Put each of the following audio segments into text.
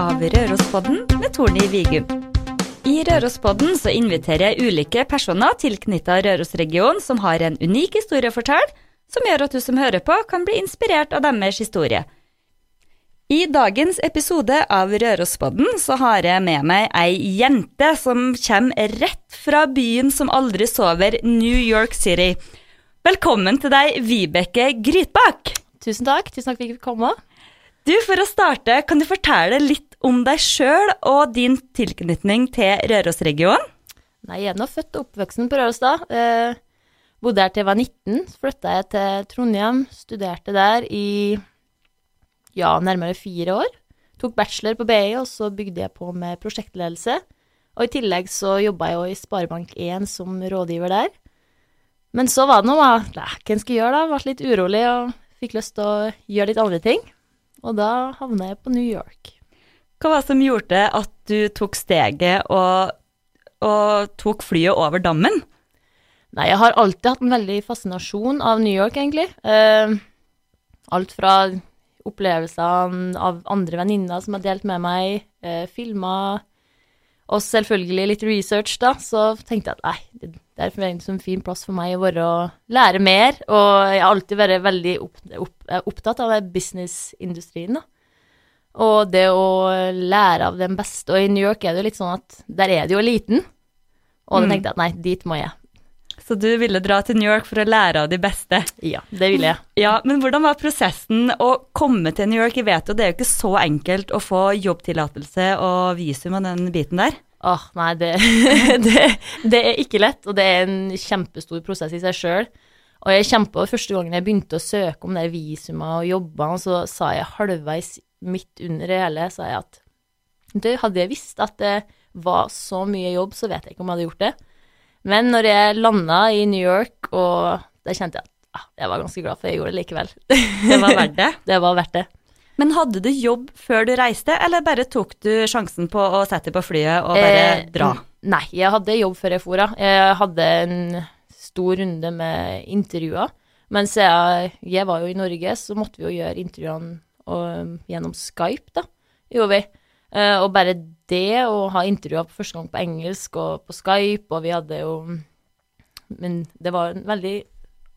av Rørospodden med Torny Vigum. I Rørospodden så inviterer jeg ulike personer tilknyttet Rørosregionen som har en unik historie å fortelle, som gjør at du som hører på, kan bli inspirert av deres historie. I dagens episode av Rørospodden så har jeg med meg ei jente som kommer rett fra byen som aldri sover, New York City. Velkommen til deg, Vibeke Grytbakk. Tusen takk. Tusen takk for at jeg fikk komme. Du, For å starte, kan du fortelle litt om deg sjøl og din tilknytning til Rørosregionen? Nei, jeg er nå født og oppvoksen på Røros, da. Eh, bodde her til jeg var 19. Så flytta jeg til Trondheim, studerte der i ja, nærmere fire år. Tok bachelor på BI, og så bygde jeg på med prosjektledelse. Og i tillegg så jobba jeg jo i Sparebank1 som rådgiver der. Men så var det noe, da. Hva skal jeg gjøre, da? Ble litt urolig og fikk lyst til å gjøre litt andre ting. Og da havna jeg på New York. Hva var det som gjorde at du tok steget og, og tok flyet over dammen? Nei, jeg har alltid hatt en veldig fascinasjon av New York, egentlig. Uh, alt fra opplevelsene av andre venninner som har delt med meg, uh, filmer, og selvfølgelig litt research, da. Så tenkte jeg at nei, det er en sånn fin plass for meg å være og lære mer. Og jeg har alltid vært veldig opp, opp, opptatt av businessindustrien, da. Og det å lære av den beste. Og i New York er det jo litt sånn at der er det jo eliten. Og da Mm. tenkte jeg at nei, dit må jeg. Så du ville dra til New York for å lære av de beste? Ja, det ville jeg. Ja, Men hvordan var prosessen å komme til New York? Jeg vet jo det er jo ikke så enkelt å få jobbtillatelse og visum og den biten der. Åh, nei, det, det, det er ikke lett, og det er en kjempestor prosess i seg sjøl. Og jeg kjempa første gangen jeg begynte å søke om det visumet og jobba, så sa jeg halvveis midt under det hele, sa jeg at du, hadde jeg visst at det var så mye jobb, så vet jeg ikke om jeg hadde gjort det. Men når jeg landa i New York, og da kjente jeg at ah, jeg var ganske glad for jeg gjorde det likevel. Det var verdt det. det var verdt det. Men hadde du jobb før du reiste, eller bare tok du sjansen på å sette deg på flyet og bare Eh, dra? Nei, jeg hadde jobb før jeg for, ja. Jeg hadde en stor runde med intervjuer. Mens jeg, jeg var jo i Norge, så måtte vi jo gjøre intervjuene og, gjennom Skype, da. Gjorde vi. Uh, og bare det å ha intervjuer på første gang på engelsk og på Skype, og vi hadde jo Men det var en veldig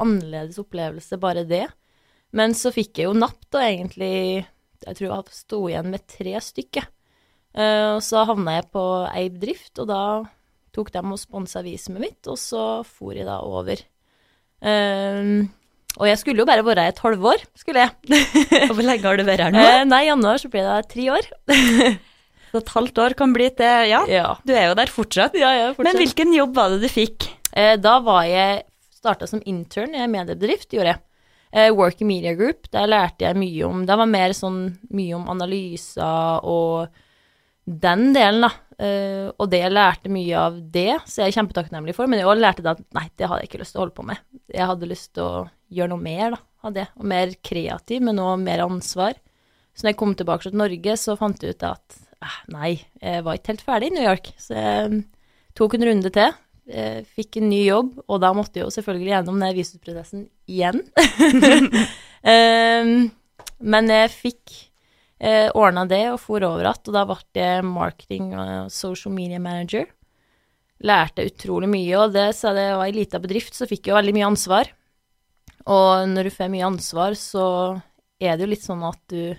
annerledes opplevelse, bare det. Men så fikk jeg jo napp, da, egentlig. Jeg tror jeg sto igjen med tre stykker. Uh, og så havna jeg på ei bedrift, og da tok de og sponsa visumet mitt, og så for jeg da over. Eh, og jeg skulle jo bare være et halvår, skulle jeg. Og hvor lenge har du vært her nå? Eh, nei, i januar så blir det tre år. Så et halvt år kan bli til Ja, Ja. du er jo der fortsatt. ja, ja Men hvilken jobb var det du fikk? Eh, da var jeg starta som intern i en mediebedrift, gjorde jeg. Eh, Working Media Group, der lærte jeg mye om Det var mer sånn mye om analyser og den delen, da. Eh, og det jeg lærte mye av det, så jeg er kjempetakknemlig for. Men jeg også lærte det at nei, det hadde jeg ikke lyst til å holde på med. Jeg hadde lyst til å gjøre noe mer da, av det. Og mer kreativ, men òg mer ansvar. Så når jeg kom tilbake til Norge, så fant jeg ut at eh, nei, jeg var ikke helt ferdig i New York. Så jeg tok en runde til. Fikk en ny jobb, og da måtte jeg jo selvfølgelig gjennom den visumsprosessen igjen. um, men jeg fikk eh, ordna det og for over igjen, og da ble jeg marketing og social media manager. Lærte utrolig mye, og det, sa det var ei lita bedrift, så fikk jeg jo veldig mye ansvar. Og når du får mye ansvar, så er det jo litt sånn at du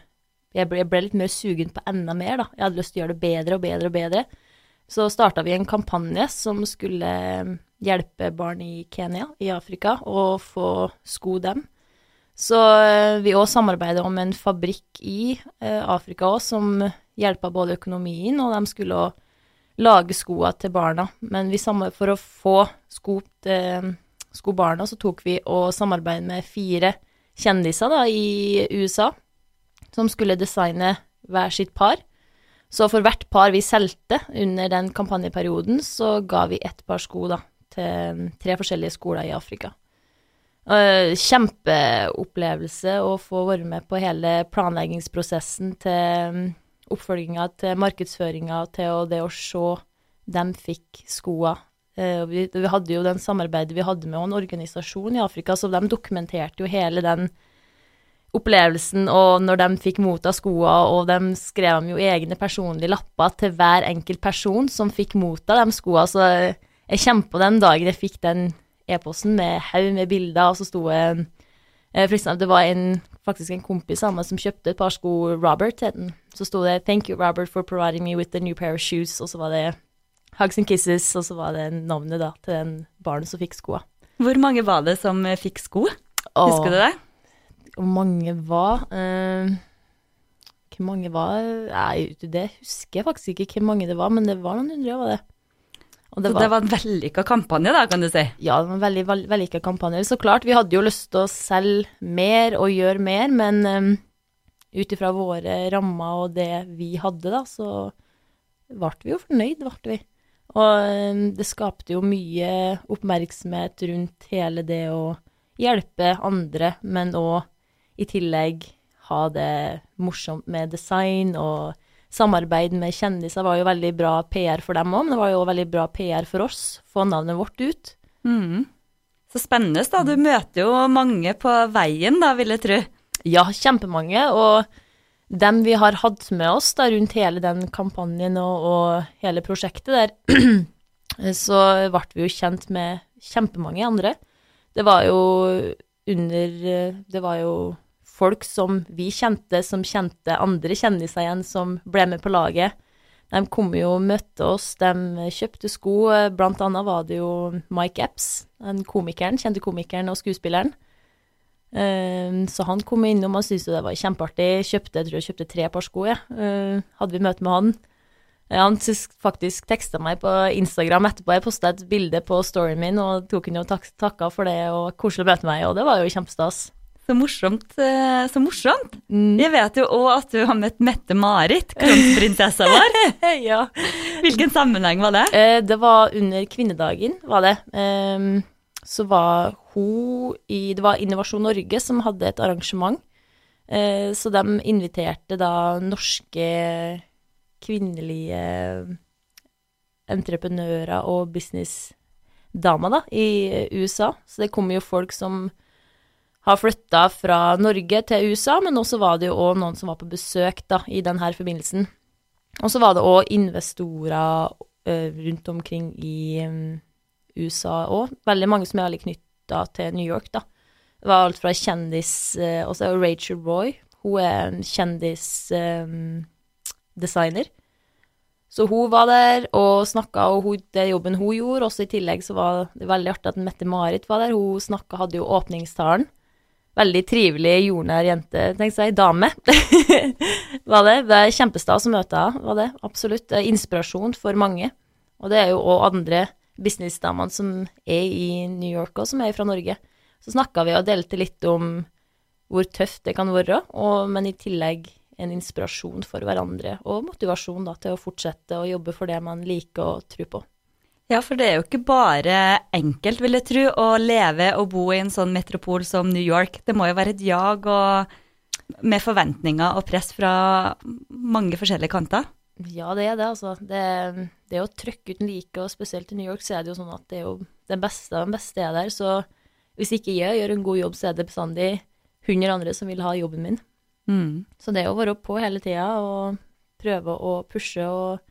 Jeg ble, jeg ble litt mer sugen på enda mer, da. Jeg hadde lyst til å gjøre det bedre og bedre og bedre. Så starta vi en kampanje som skulle hjelpe barn i Kenya, i Afrika, og få sko dem. Så eh, vi òg samarbeider om en fabrikk i eh, Afrika òg, som hjelpa både økonomien, og de skulle òg lage skoa til barna. Men for å få sko til sko barna, så tok vi og samarbeidet med fire kjendiser da, i USA, som skulle designe hver sitt par. Så for hvert par vi solgte under den kampanjeperioden, så ga vi ett par sko da, til tre forskjellige skoler i Afrika. Uh, kjempeopplevelse å få være med på hele planleggingsprosessen til um, oppfølginga til markedsføringa til det å se dem fikk skoa. Uh, vi, vi hadde jo den samarbeidet vi hadde med en organisasjon i Afrika, så de dokumenterte jo hele den opplevelsen, og når de fikk motta skoa, og de skrev jo egne personlige lapper til hver enkelt person som fikk motta de skoa, så jeg kjemper på den dagen jeg fikk den e-posten med haug med bilder, og så sto det eh, For eksempel, det var en, faktisk en kompis av meg som kjøpte et par sko, Robert het den. Så sto det 'Thank you, Robert, for providing me with a new pair of shoes', og så var det 'Hugs and kisses', og så var det navnet da til den barnet som fikk skoa. Hvor mange var det som eh, fikk sko? Husker du det? Hvor mange var uh, Hvor mange var Nei, det husker jeg faktisk ikke hvor mange det var, men det var noen hundre, var det. Og Så det var en vellykka kampanje, da, kan du si. Ja, det var en veldig vell- vellykka kampanje. Så klart, vi hadde jo lyst til å selge mer og gjøre mer, men um, ut ifra våre rammer og det vi hadde, da, så ble vi jo fornøyd, ble vi. Og um, det skapte jo mye oppmerksomhet rundt hele det å hjelpe andre, men òg i tillegg ha det morsomt med design og samarbeid med kjendiser var jo veldig bra PR for dem òg, men det var jo òg veldig bra PR for oss, få navnet vårt ut. Mm. Så spennende, da. Du møter jo mange på veien, da, vil jeg tro. Ja, kjempemange, og dem vi har hatt med oss da, rundt hele den kampanjen og, og hele prosjektet der, så ble vi jo kjent med kjempemange andre. Det var jo under Det var jo folk som vi kjente, som kjente andre kjendiser igjen, som ble med på laget. De kom jo og møtte oss, de kjøpte sko. Blant annet var det jo Mike Epps, den komikeren, kjente komikeren og skuespilleren. Eh, så han kom innom og syntes jo det var kjempeartig. Kjøpte, jeg tror jeg kjøpte tre par sko, jeg. Eh, hadde vi møte med han. Eh, Han faktisk teksta meg på Instagram etterpå. Jeg posta et bilde på storyen min og tok han jo tak takka for det og koselig å møte meg, og det var jo kjempestas. Så morsomt. eh, Så morsomt. Mm. Jeg vet jo òg at du har møtt Mette-Marit, kronprinsessa vår. ja. Hvilken sammenheng var det? Eh, det var under kvinnedagen, var det. Ehm, så var hun i Det var Innovasjon Norge som hadde et arrangement. Eh, så de inviterte da norske kvinnelige entreprenører og businessdamer da, i USA. Så det kom jo folk som har flytta fra Norge til USA, men også var det jo òg noen som var på besøk da, i denne forbindelsen. Og så var det òg investorer eh, rundt omkring i em, USA òg. Veldig mange som er veldig knytta til New York, da. Det var alt fra kjendis uh, Og så er det Rachel Roy. Hun er en kjendisdesigner. så hun var der og snakka, og hun, det jobben hun gjorde. Også i tillegg så var det veldig artig at Mette-Marit var der. Hun snakka, hadde jo åpningstalen. Veldig trivelig, jordnær jente, tenk seg, Dame. var det. Det er kjempestas å møte henne, var det. Absolutt. Inspirasjon for mange. Og det er jo òg andre businessdamene som er i New York og som er fra Norge. Så snakka vi og delte litt om hvor tøft det kan være, og, men i tillegg en inspirasjon for hverandre, og motivasjon da, til å fortsette å jobbe for det man liker og tror på. Ja, for det er jo ikke bare enkelt, vil jeg tro, å leve og bo i en sånn metropol som New York. Det må jo være et jag og med forventninger og press fra mange forskjellige kanter. Ja, det er det, altså. Det, det å trykke uten like, og spesielt i New York, så er det jo sånn at det er jo den beste av den beste er der. Så hvis ikke jeg gjør en god jobb, så er det bestandig 100 andre som vil ha jobben min. Mm. Så det å være på hele tida og prøve å pushe og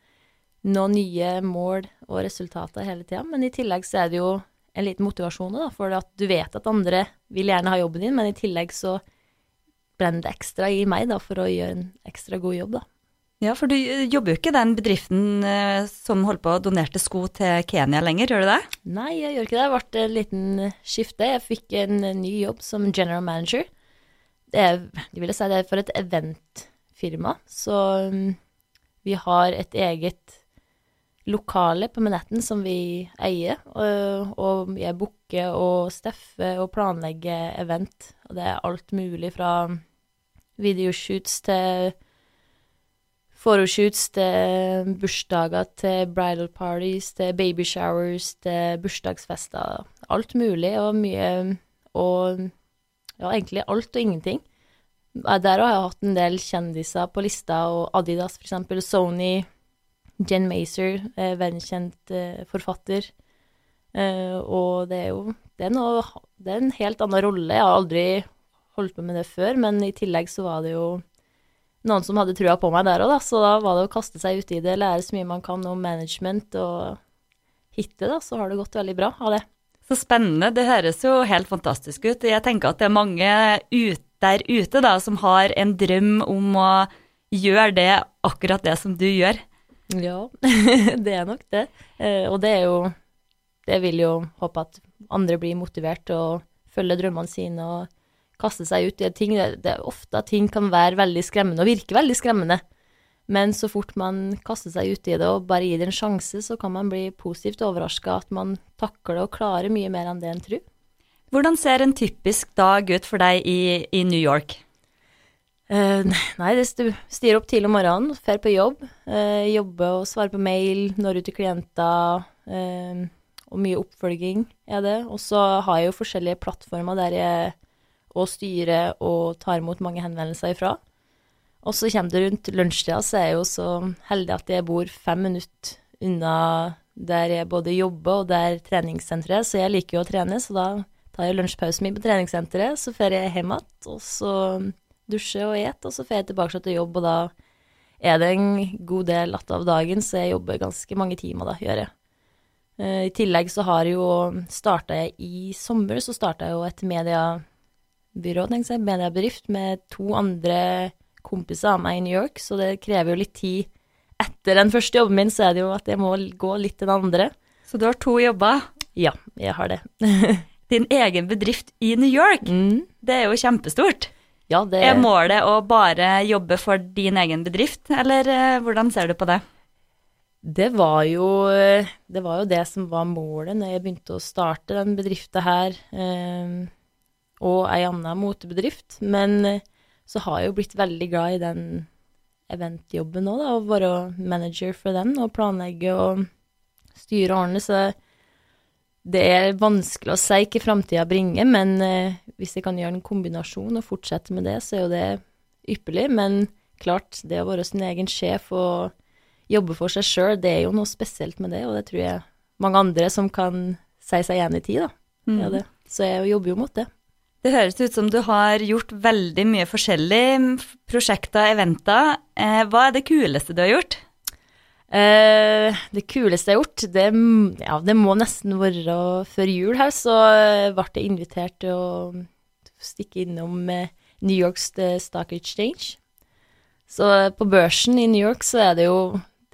nå nye mål og resultater hele tida. Men i tillegg så er det jo en liten motivasjon, da, for at du vet at andre vil gjerne ha jobben din, men i tillegg så brenner det ekstra i meg da, for å gjøre en ekstra god jobb, da. Ja, for du jobber jo ikke i den bedriften eh, som holdt på å donerte sko til Kenya lenger, gjør du det? Nei, jeg gjør ikke det. Det ble en liten skifte. Jeg fikk en ny jobb som general manager. Det er, jeg ville si det er for et eventfirma, så um, vi har et eget lokale på Manhattan som vi eier, og, og jeg booker og steffer og planlegger event, og det er alt mulig fra videoshoots til Photoshoots til bursdager, til bridal parties, til baby showers, til bursdagsfester. Alt mulig og mye Og ja, egentlig alt og ingenting. Der har jeg hatt en del kjendiser på lista, og Adidas for eksempel, Sony, Jen Mazer, eh, verdenskjent eh, forfatter. Eh, og det er jo det er, noe, det er en helt annen rolle. Jeg har aldri holdt på med det før, men i tillegg så var det jo noen som hadde trua på meg der òg, da, så da var det å kaste seg uti det, lære så mye man kan om management og hitte, da, så har det gått veldig bra av det. Så spennende. Det høres jo helt fantastisk ut. Jeg tenker at det er mange ut, der ute da, som har en drøm om å gjøre det akkurat det som du gjør. Ja, det er nok det. Eh, og det er jo Det vil jo håpe at andre blir motivert og følger drømmene sine og kaster seg ut i ting. Det, er ofte at ting kan være veldig skremmende og virke veldig skremmende. Men så fort man kaster seg ut i det og bare gir det en sjanse, så kan man bli positivt overraska at man takler og klarer mye mer enn det en tror. Hvordan ser en typisk dag ut for deg i, i New York? Uh, nei, det stiger opp tidlig om morgenen, drar på jobb. Uh, jobber og svarer på mail, når ut til klienter. Uh, og mye oppfølging er det. Og så har jeg jo forskjellige plattformer der jeg og styrer og tar imot mange henvendelser ifra. Og så kommer det rundt lunsjtida, så er jeg jo så heldig at jeg bor fem minutter unna der jeg både jobber og der treningssenteret, så jeg liker jo å trene, så da tar jeg lunsjpausen min på treningssenteret, så drar jeg hjem igjen, og så dusjer og et, og så får jeg tilbake til jobb, og da er det en god del av dagen, så jeg jobber ganske mange timer da, gjør jeg. Eh, I tillegg så har jo starta jeg i sommer, så starta jeg jo et mediebyrå, tenker jeg, mediebedrift med to andre kompiser av meg i New York, så det krever jo litt tid. Etter den første jobben min, så er det jo at jeg må gå litt til den andre. Så du har to jobber? Ja, jeg har det. Din egen bedrift i New York, mm. det er jo kjempestort. Ja, det... Er målet å bare jobbe for din egen bedrift, eller eh, hvordan ser du på det? Det var jo det, var jo det som var målet når jeg begynte å starte den bedriften her, eh, og ei anna motebedrift. Men eh, så har jeg jo blitt veldig glad i den eventjobben nå, da, å være manager for den og planlegge og styre ordne. Så det er vanskelig å si hva framtida bringer, men eh, hvis jeg kan gjøre en kombinasjon og fortsette med det, så er jo det ypperlig. Men klart, det å være sin egen sjef og jobbe for seg sjøl, det er jo noe spesielt med det, og det tror jeg mange andre som kan si seg igjen i da. Mm. Ja, så jeg jobber jo mot det. Det høres ut som du har gjort veldig mye forskjellig. Prosjekter, eventer. Eh, hva er det kuleste du har gjort? Eh, det kuleste jeg har gjort, det, ja, det, må nesten være før jul her, så ble jeg invitert til å stikke innom New Yorks Stock Exchange. Så på børsen i New York så er det jo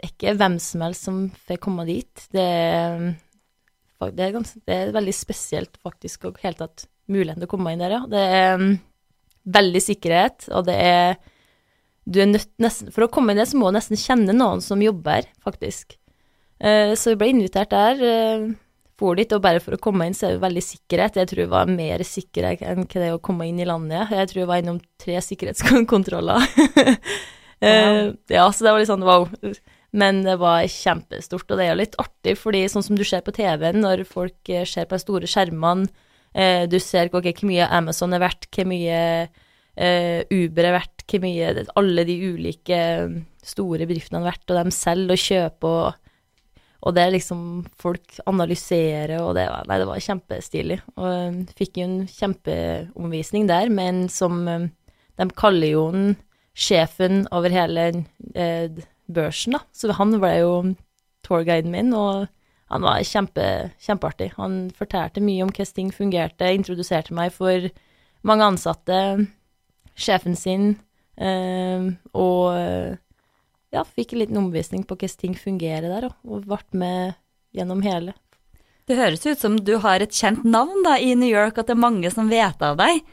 det er ikke hvem som helst som får komme dit. Det er, det er, ganske, det er veldig spesielt faktisk å hele tatt muligheten til å komme inn der, ja. Det er um, veldig sikkerhet, og det er Du er nødt nesten For å komme der, så må du nesten kjenne noen som jobber, faktisk. Uh, så vi ble invitert der. Uh, for dit, og bare for å komme inn, så er det veldig sikkerhet. Jeg tror det var mer sikkerhet enn det å komme inn i landet. Jeg tror jeg var innom tre sikkerhetskontroller. uh, ja, så det var litt sånn wow. Men det var kjempestort, og det er jo litt artig, fordi sånn som du ser på TV-en, når folk ser på de store skjermene Eh, du ser okay, hvor mye Amazon er verdt, hvor mye eh, Uber er verdt, hvor mye alle de ulike mm, store bedriftene har vært, og dem selv, og kjøpe og og det liksom Folk analyserer, og det var, nei, det var kjempestilig. Og um, fikk jo en kjempeomvisning der, men som um, De kaller jo den sjefen over hele eh, børsen, da. Så han ble jo tourguiden min, og han var kjempe, kjempeartig. Han fortalte mye om hvordan ting fungerte, introduserte meg for mange ansatte, sjefen sin, og ja, fikk en liten omvisning på hvordan ting fungerer der, og ble med gjennom hele. Det høres ut som du har et kjent navn da, i New York, at det er mange som vet av deg.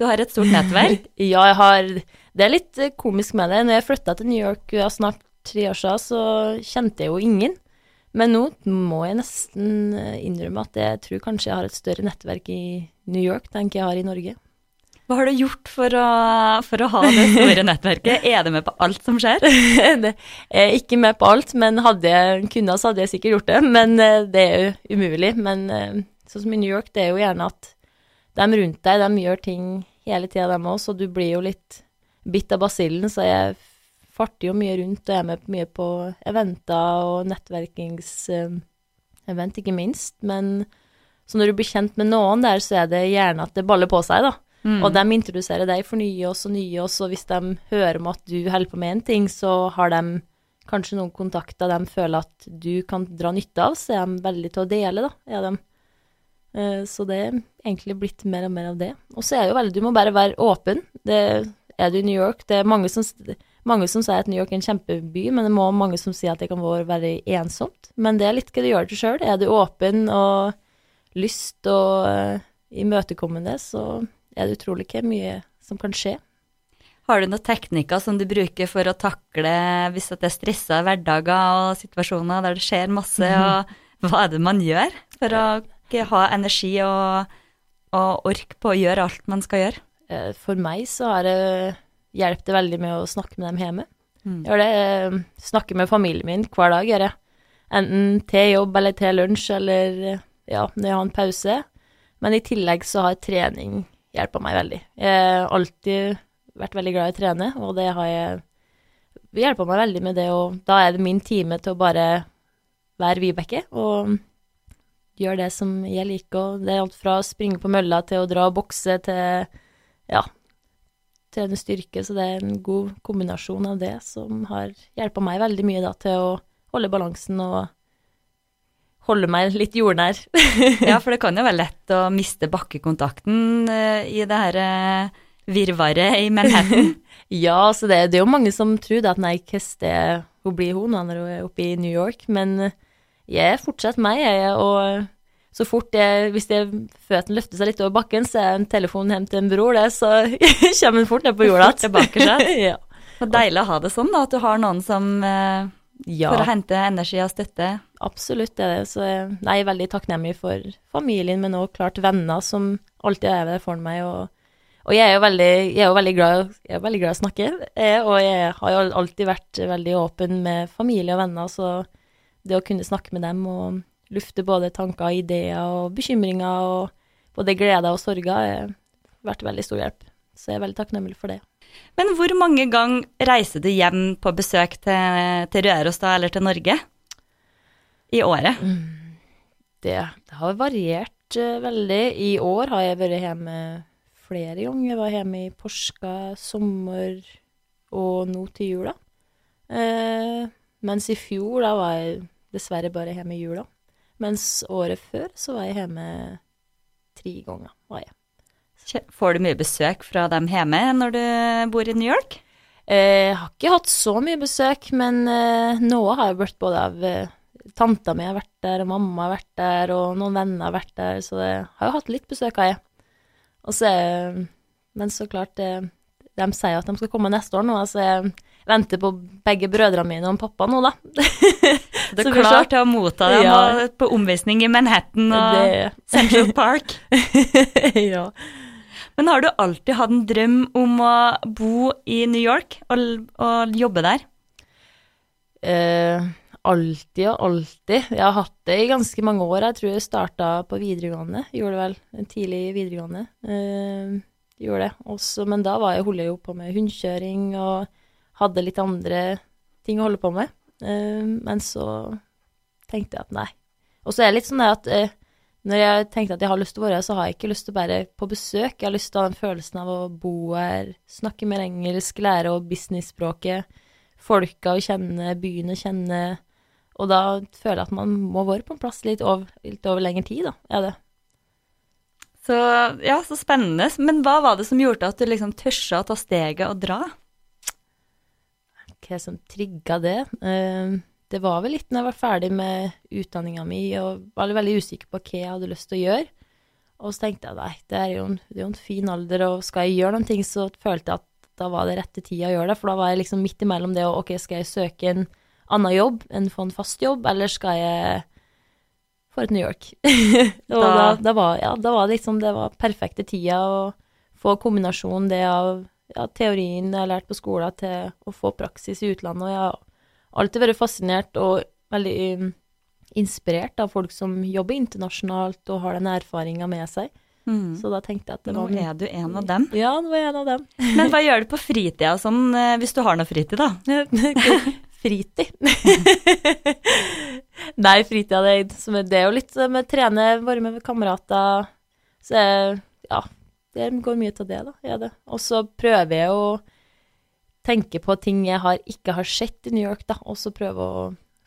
Du har et stort nettverk? ja, jeg har Det er litt komisk med det. Når jeg flytta til New York ja, snart tre år siden, så kjente jeg jo ingen. Men nå må jeg nesten eh, innrømme at jeg tror kanskje jeg har et større nettverk i New York enn jeg har i Norge. Hva har du gjort for å, for å ha det store nettverket? Er du med på alt som skjer? det er ikke med på alt, men hadde jeg kunnet, så hadde jeg sikkert gjort det. Men eh, det er jo umulig. Men eh, sånn som i New York, det er jo gjerne at de rundt deg, de gjør ting hele tida, dem òg, så du blir jo litt bitt av basillen. Så jeg farter jo mye rundt og er med mye på eventer og nettverkingsevent, ikke minst. Men så når du blir kjent med noen der, så er det gjerne at det baller på seg, da. Mm. Og de introduserer deg for nye oss og nye oss, og hvis de hører om at du holder på med en ting, så har de kanskje noen kontakter de føler at du kan dra nytte av, så er de veldig til å dele, da, er de. Eh, Så det er egentlig blitt mer og mer av det. Og så er det jo veldig, du må bare være åpen. Det er du i New York. Det er mange som, mange som sier at New York er en kjempeby, men det må mange som sier at det kan være veldig ensomt. Men det er litt hva du gjør til sjøl. Er du åpen og lyst og eh, imøtekommende, så er det utrolig ikke mye som kan skje. Har du noen teknikker som du bruker for å takle hvis det er stressa hverdager og situasjoner der det skjer masse, og hva er det man gjør for å ikke ha energi og, og ork på å gjøre alt man skal gjøre? Eh, For meg så har det hjulpet det veldig med å snakke med dem hjemme. Mm. Gjør det. eh, Snakke med familien min hver dag, gjør jeg. Enten til jobb eller til lunsj, eller ja, når jeg har en pause. Men i tillegg så har trening hjulpet meg veldig. Jeg har alltid vært veldig glad i å trene, og det har jeg hjelpa meg veldig med det, og da er det min time til å bare være Vibeke og gjøre det som jeg liker. Og det er alt fra å springe på mølla til å dra og bokse til ja, trene styrke, så det er en god kombinasjon av det som har hjelpa meg veldig mye da, til å holde balansen og holde meg litt jordnær. Ja, for det kan jo være lett å miste bakkekontakten eh, i det her eh, virvaret i Manhattan. ja, så det, det er jo mange som tror at nei, hvordan det hun blir hun når hun er oppe i New York, men jeg er fortsatt meg, jeg, og så fort jeg, hvis jeg, føttene løfter seg litt over bakken, så er en telefon hjem til en bror, det, så kommer en fort ned på jorda. igjen. ja. Og deilig å ha det sånn, da, at du har noen som eh, ja. For å hente energi og støtte. Absolutt det er det. Så jeg nei, jeg er veldig takknemlig for familien, men også klart venner som alltid er der for meg. Og, og jeg er jo veldig, jeg er veldig, glad, jeg er veldig glad i å snakke, jeg, og jeg har jo alltid vært veldig åpen med familie og venner, så det å kunne snakke med dem og lufte både tanker, ideer og bekymringer og både gleder og sorger har vært veldig stor hjelp. Så jeg er veldig takknemlig for det. Men hvor mange ganger reiser du hjem på besøk til, til Røros da, eller til Norge? I året? Det, det har variert uh, veldig. I år har jeg vært hjemme flere ganger. Jeg var hjemme i påska, sommer og nå til jula. Uh, mens i fjor, da var jeg dessverre bare hjemme i jula. Mens året før så var jeg hjemme tre ganger. var jeg. Får du mye besøk fra dem hjemme når du bor i New York? Eh, Jeg har ikke hatt så mye besøk, men noe har jeg blitt både av Tanta mi har vært der, og mamma har vært der, og noen venner har vært der, så jeg har jo hatt litt besøk av jeg. Og så Men så klart, det, de sier at de skal komme neste år nå, så jeg venter på begge brødrene mine og pappa nå, da. Du er klart klar til å motta dem Ja. på omvisning i Manhattan og Det, Central Park. ja. Men har du alltid hatt en drøm om å bo i New York og, og jobbe der? Eh, alltid og alltid. Jeg har hatt det i ganske mange år. Jeg tror jeg starta på videregående. Gjorde det vel. Tidlig i videregående. Eh, gjorde det. Også, men da var jeg, holdt jeg jo på med hundekjøring og hadde litt andre ting å holde på med. Eh, men så tenkte jeg at nei. Og så er det litt sånn at eh, når jeg tenkte at jeg har lyst til å være her, så har jeg ikke lyst til å bare på besøk. Jeg har lyst til å ha den følelsen av å bo her, snakke mer engelsk, lære å businessspråket folka å kjenne byen å kjenne Og da føler jeg at man må være på en plass litt over, litt over lengre tid, da. Er det. Så ja, så spennende. Men hva var det som gjorde at du liksom tørsa å ta steget og dra? Hva som trigga det? Eh, det var vel litt når jeg var ferdig med utdanninga mi og var veldig usikker på hva jeg hadde lyst til å gjøre. Og så tenkte jeg nei, det er jo en, er jo en fin alder, og skal jeg gjøre noen ting, så følte jeg at da var det rette tida å gjøre det. For da var jeg liksom midt imellom det og ok, skal jeg søke en annen jobb enn få en fast jobb, eller skal jeg for et New York? da, Da- da, var, ja, da var det liksom det var perfekte tida å få kombinasjonen det av ja, teorien jeg har lært på skolen, til å få praksis i utlandet. Og jeg har alltid vært fascinert og veldig um, inspirert av folk som jobber internasjonalt og har den erfaringa med seg. Så da tenkte jeg at det Nå var er du en av dem. Ja, nå er jeg en av dem. Men hva gjør du på fritida sånn, eh, hvis du har noe fritid, da? Fritid. Nei, fritida, det, som er- det er jo litt med trene, være med kamerater. Så ja, det går mye til det, da. Og så prøver jeg å tenke på ting jeg har, ikke har sett i New York, da, og så prøve å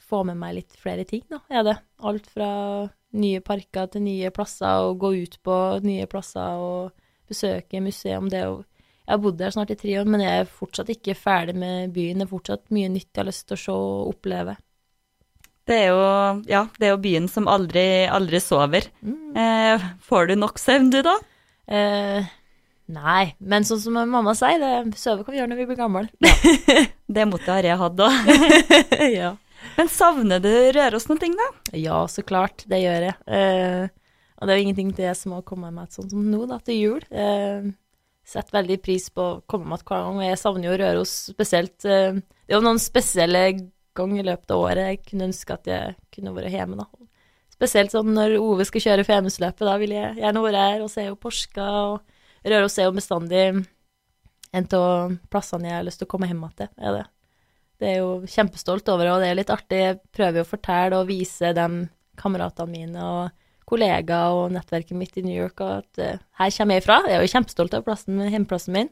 få med meg litt flere ting, da. Ja, det. Alt fra nye parker til nye plasser, og gå ut på nye plasser og besøke museum. Det er jo Jeg har bodd der snart i tre år, men jeg er fortsatt ikke ferdig med byen. Det er fortsatt mye nytt jeg har lyst til å se og oppleve. Det er jo, ja, det er jo byen som aldri, aldri sover. Mm. Eh, får du nok søvn, du, da? Eh, nei, men sånn som mamma sier, det sover kan vi gjøre når vi blir gamle. Det mottoet har jeg hatt òg. ja. Men savner du Røros noen ting, da? Ja, så klart. Det gjør jeg. Eh, og det er jo ingenting til det som har kommet meg sånn som nå, da, til jul. Eh, setter veldig pris på å komme med hver gang, jeg savner jo Røros spesielt. Eh, det er jo noen spesielle ganger i løpet av året jeg kunne ønske at jeg kunne vært hjemme, da. Spesielt sånn når Ove skal kjøre Femundsløpet, da vil jeg gjerne være her og så er jo Porska, og Røros er jo bestandig en av plassene jeg har lyst til å komme hjem til, er det. Det er jo kjempestolt over, og det er litt artig. Jeg prøver jo å fortelle og vise dem kameratene mine og kollegaer og nettverket mitt i New York og at uh, her kommer jeg fra. Jeg er jo kjempestolt av plassen, hjemmeplassen min.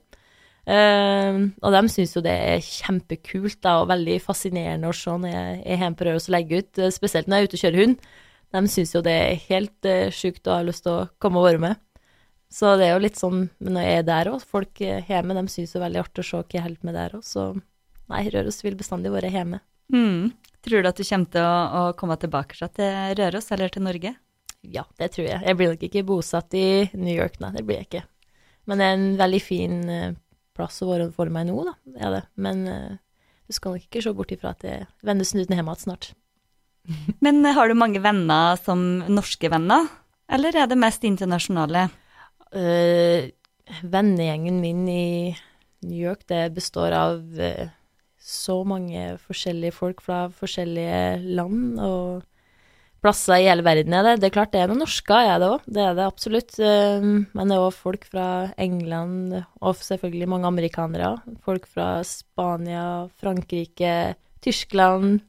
Uh, og de syns jo det er kjempekult da, og veldig fascinerende å se når jeg er hjemme på Røros og legger ut, eh, spesielt når jeg er ute og kjører hund. De syns jo det er helt uh, sjukt og har lyst til å komme og være med. Så det er jo litt sånn når jeg er der òg, folk hjemme, de syns jo veldig artig å se hva jeg holder med der òg, så nei, Røros vil bestandig være hjemme. Mm. Tror du at du kommer til å, å komme tilbake til Røros eller til Norge? Ja, det tror jeg. Jeg blir nok ikke bosatt i New York, nei, det blir jeg ikke. Men det er en veldig fin uh, plass å være for meg nå, da, er det. Men uh, du skal nok ikke se bort ifra at jeg vender snuten hjemme igjen snart. Men eh, har du mange venner som norske venner, eller er det mest internasjonale? Uh, vennegjengen min i New York, det består av uh, så mange forskjellige folk fra forskjellige land og plasser i hele verden. Er det. det er klart det er noen norsker, er det òg. Det er det absolutt. Uh, men det er òg folk fra England, og selvfølgelig mange amerikanere. Folk fra Spania, Frankrike, Tyskland,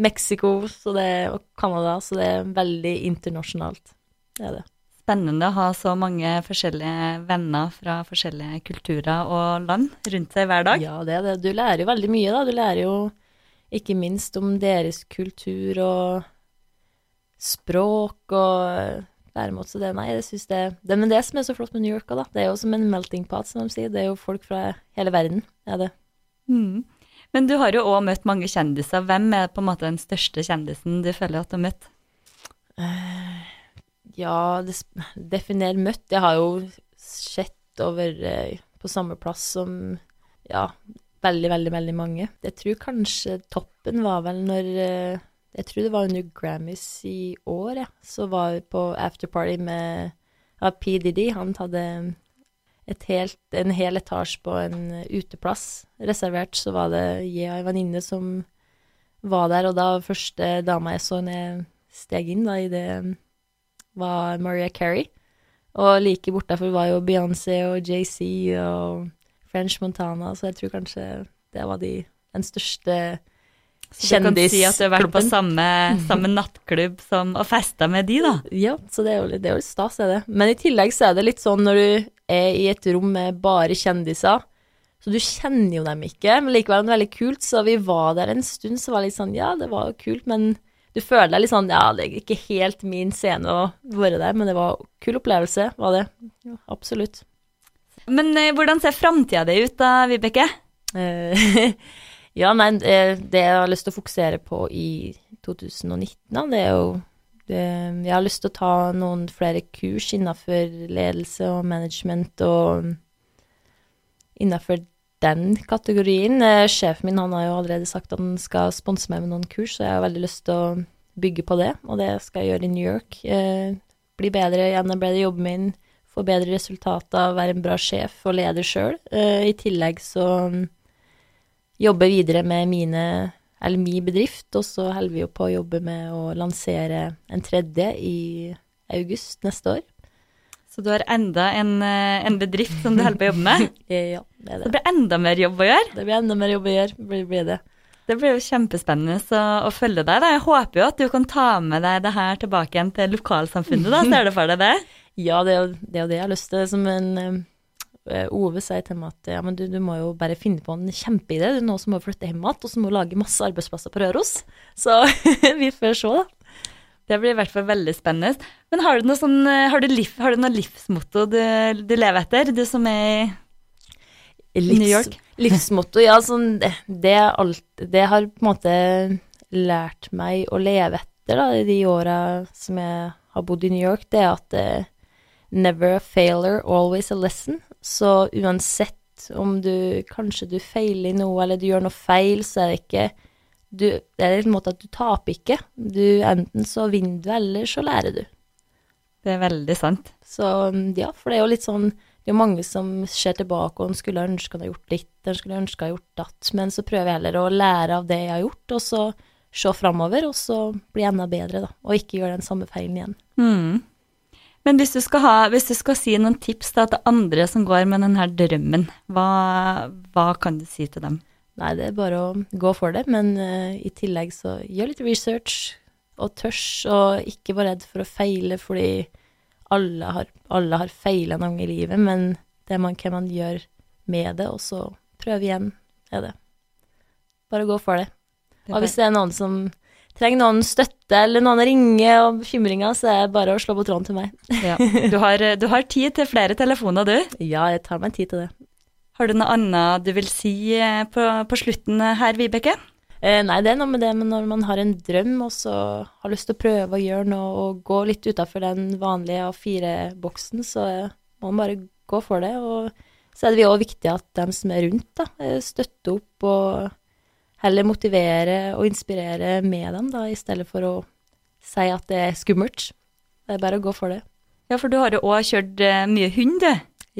Mexico så det, og Canada, så det er veldig internasjonalt. Det er det. Spennende å ha så mange forskjellige venner fra forskjellige kulturer og land rundt seg hver dag. Ja, det er det. Du lærer jo veldig mye, da. Du lærer jo ikke minst om deres kultur og språk og væremåte. Så det, nei, jeg synes det, det Men det som er så flott med New York, da, det er jo som en melting pot, som de sier. Det er jo folk fra hele verden, er det. Mm. Men du har jo òg møtt mange kjendiser. Hvem er på en måte den største kjendisen du føler at du har møtt? Uh, ja, det, definer møtt. Jeg har jo sett over uh, på samme plass som ja, veldig, veldig, veldig mange. Jeg tror kanskje toppen var vel når uh, Jeg tror det var under Grammys i år, ja. Så var vi på afterparty med ja, P. Diddy. Han hadde helt, en hel etasje på en uteplass reservert, så var det jeg og ei venninne som var der, og da første dama jeg så jeg steg inn da, i det, var Maria Carey. Og like bortafor var jo Beyoncé og JC og French Montana, så jeg tror kanskje det var de, den største så du kan si at du har vært på samme, samme nattklubb som, og festa med de, da? Ja, så det er jo, det er jo stas, er det. Men i tillegg så er det litt sånn når du er i et rom med bare kjendiser, så du kjenner jo dem ikke, men likevel er det veldig kult. Så vi var der en stund, så var det litt sånn ja, det var jo kult, men du føler deg litt sånn ja, det er ikke helt min scene å være der, men det var kul opplevelse, var det. Ja, absolutt. Men eh, hvordan ser framtida di ut da, Vibeke? Eh, Ja, nei, det jeg har lyst til å fokusere på i 2019, da, det er jo det, Jeg har lyst til å ta noen flere kurs innenfor ledelse og management og innenfor den kategorien. Eh, sjefen min han har jo allerede sagt at han skal sponse meg med noen kurs, så jeg har veldig lyst til å bygge på det, og det skal jeg gjøre i New York. Eh, bli bedre, gjennombrede jobben min, få bedre resultater, være en bra sjef og leder sjøl. Eh, I tillegg så jobbe videre med mine, eller min bedrift, og så holder vi jo på å jobbe med å lansere en tredje i august neste år. Så du har enda en, eh, en bedrift som du holder på å jobbe med? ja, det er det. Så det blir enda mer jobb å gjøre? Det blir enda mer jobb å gjøre, blir, blir det. Det blir jo kjempespennende å, å følge deg. Da. Jeg håper jo at du kan ta med deg det her tilbake igjen til lokalsamfunnet. da, Ser du for deg det? Ja, det er jo det, det jeg har lyst til. Som en eh, Ove sier til meg at ja, men du, du må jo bare finne på en kjempeidé. Du nå som må flytte hjem igjen, og så må lage masse arbeidsplasser på Røros. Så vi får se, da. Det blir i hvert fall veldig spennende. Men har du noe, sånn, eh, har du liv, har du noe livsmotto du, du lever etter, du som er i New York? Livsmotto, ja, sånn det, det, alt, det har på en måte lært meg å leve etter, da, i de åra som jeg har bodd i New York, det er at uh, never a failure, always a lesson. Så uansett om du kanskje du feiler i noe, eller du gjør noe feil, så er det ikke du, Det er en måte at du taper ikke. Du, enten så vinner du, eller så lærer du. Det er veldig sant. Så ja, for det er jo litt sånn Det er jo mange som ser tilbake og skulle ønske han hadde gjort litt, en skulle ønske han hadde gjort datt, men så prøver jeg heller å lære av det jeg har gjort, og så se framover, og så bli enda bedre, da, og ikke gjøre den samme feilen igjen. Mm. Men hvis du, ha, hvis du, skal si noen tips da, til andre som går med denne drømmen, hva, hva, kan du si til dem? Nei, det er bare å gå for det, men uh, i tillegg så gjør litt research, og tørs, og ikke vær redd for å feile, fordi alle har, alle har feila noen gang i livet, men det er man, hva man gjør med det, og så prøve igjen, er det. Bare gå for det. Og hvis det er noen som trenger noen støtte eller noen ringer og bekymringer, så er det bare å slå på tråden til meg. ja. du, har, du har tid til flere telefoner, du? Ja, jeg tar meg tid til det. Har du noe annet du vil si eh, på, på slutten her, Vibeke? Eh, nei, det er noe med det men når man har en drøm og så har lyst til å prøve å gjøre noe og gå litt utafor den vanlige A4-boksen, så må man bare gå for det. Og så er det også viktig at de som er rundt, da, eh, støtter opp og heller motivere og inspirere med dem, da, i stedet for å si at det er skummelt. Det er bare å gå for det. Ja, for du har jo òg kjørt uh, mye hund, du.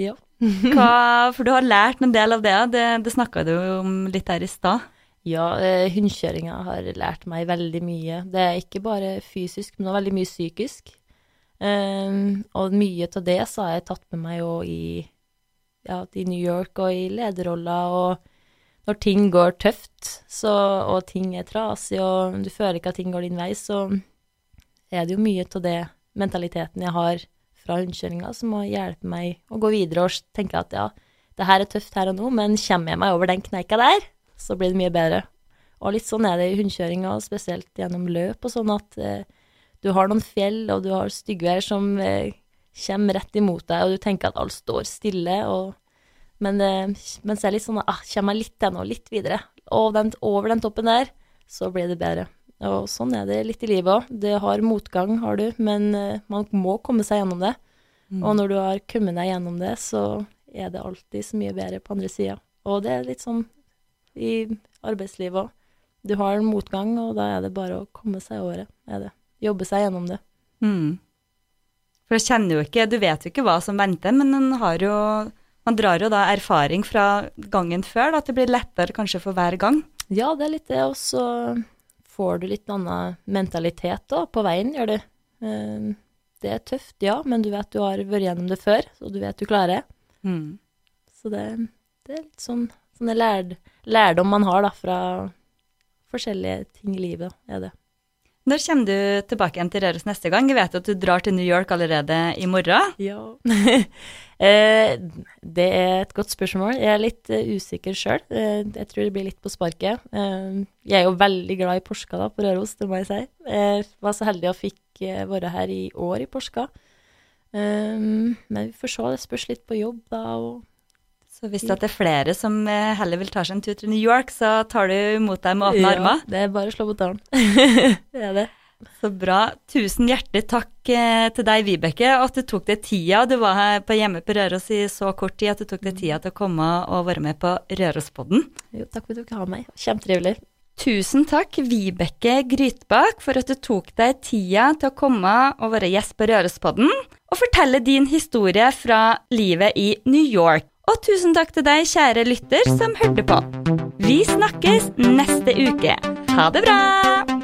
Ja. Hva, for du har lært en del av det, det, det snakka du om litt her i stad. Ja, uh, hundekjøringa har lært meg veldig mye. Det er ikke bare fysisk, men også veldig mye psykisk. Um, og mye av det så har jeg tatt med meg òg i, ja, i New York og i lederroller og når ting går tøft, så, og ting er trasig, og du føler ikke at ting går din vei, så er det jo mye av det mentaliteten jeg har fra hundekjøringa, som må hjelpe meg å gå videre og tenke at ja, det her er tøft her og nå, men kommer jeg meg over den kneika der, så blir det mye bedre. Og litt sånn er det i hundekjøringa, spesielt gjennom løp og sånn, at eh, du har noen fjell, og du har styggvær som eh, kommer rett imot deg, og du tenker at alt står stille, og men, men så er det litt sånn ah, kommer jeg litt ennå, litt videre, og den, over den toppen der, så blir det bedre. Og sånn er det litt i livet òg. Det har motgang, har du, men uh, man må komme seg gjennom det. Mm. Og når du har kommet deg gjennom det, så er det alltid så mye bedre på andre sida. Og det er litt sånn i arbeidslivet òg. Du har motgang, og da er det bare å komme seg over det. Er det. Jobbe seg gjennom det. Mm. For du kjenner jo ikke Du vet jo ikke hva som venter, men en har jo man drar jo da erfaring fra gangen før, da, at det blir lettere kanskje for hver gang. Ja, det er litt det, og så får du litt annen mentalitet da, på veien, gjør du. Ehm, det er tøft, ja, men du vet du har vært gjennom det før, og du vet du klarer det. Mm. Så det, det, er litt sånn sånne lærd, lærdom man har da, fra forskjellige ting i livet, er det. Når kommer du tilbake igjen til Røros neste gang? Jeg vet at du drar til New York allerede i morgen. Ja. Eh, det er et godt spørsmål. Jeg er litt uh, usikker sjøl. Eh, jeg tror det blir litt på sparket. Jeg er jo veldig glad i Porska da, på Røros, det må jeg si. Jeg var så heldig og fikk være her i år i Porska. men vi får se, det spørs litt på jobb da. og så hvis det er flere som heller vil ta seg en tur til New York, så tar du imot dem med åpne ja, armer? det er bare å slå på døren. det er det. Så bra. Tusen hjertelig takk eh, til deg, Vibeke, at du tok deg tida. Du var her på hjemme på Røros i så kort tid at du tok deg tida til å komme og være med på Rørospodden. Jo, takk for at du kunne ha meg. Kjempetrivelig. Tusen takk, Vibeke Grytbakk, for at du tok deg tida til å komme og være gjest på Rørospodden og fortelle din historie fra livet i New York. Og tusen takk til deg, kjære lytter, som hørte på. Vi snakkes neste uke. Ha det bra!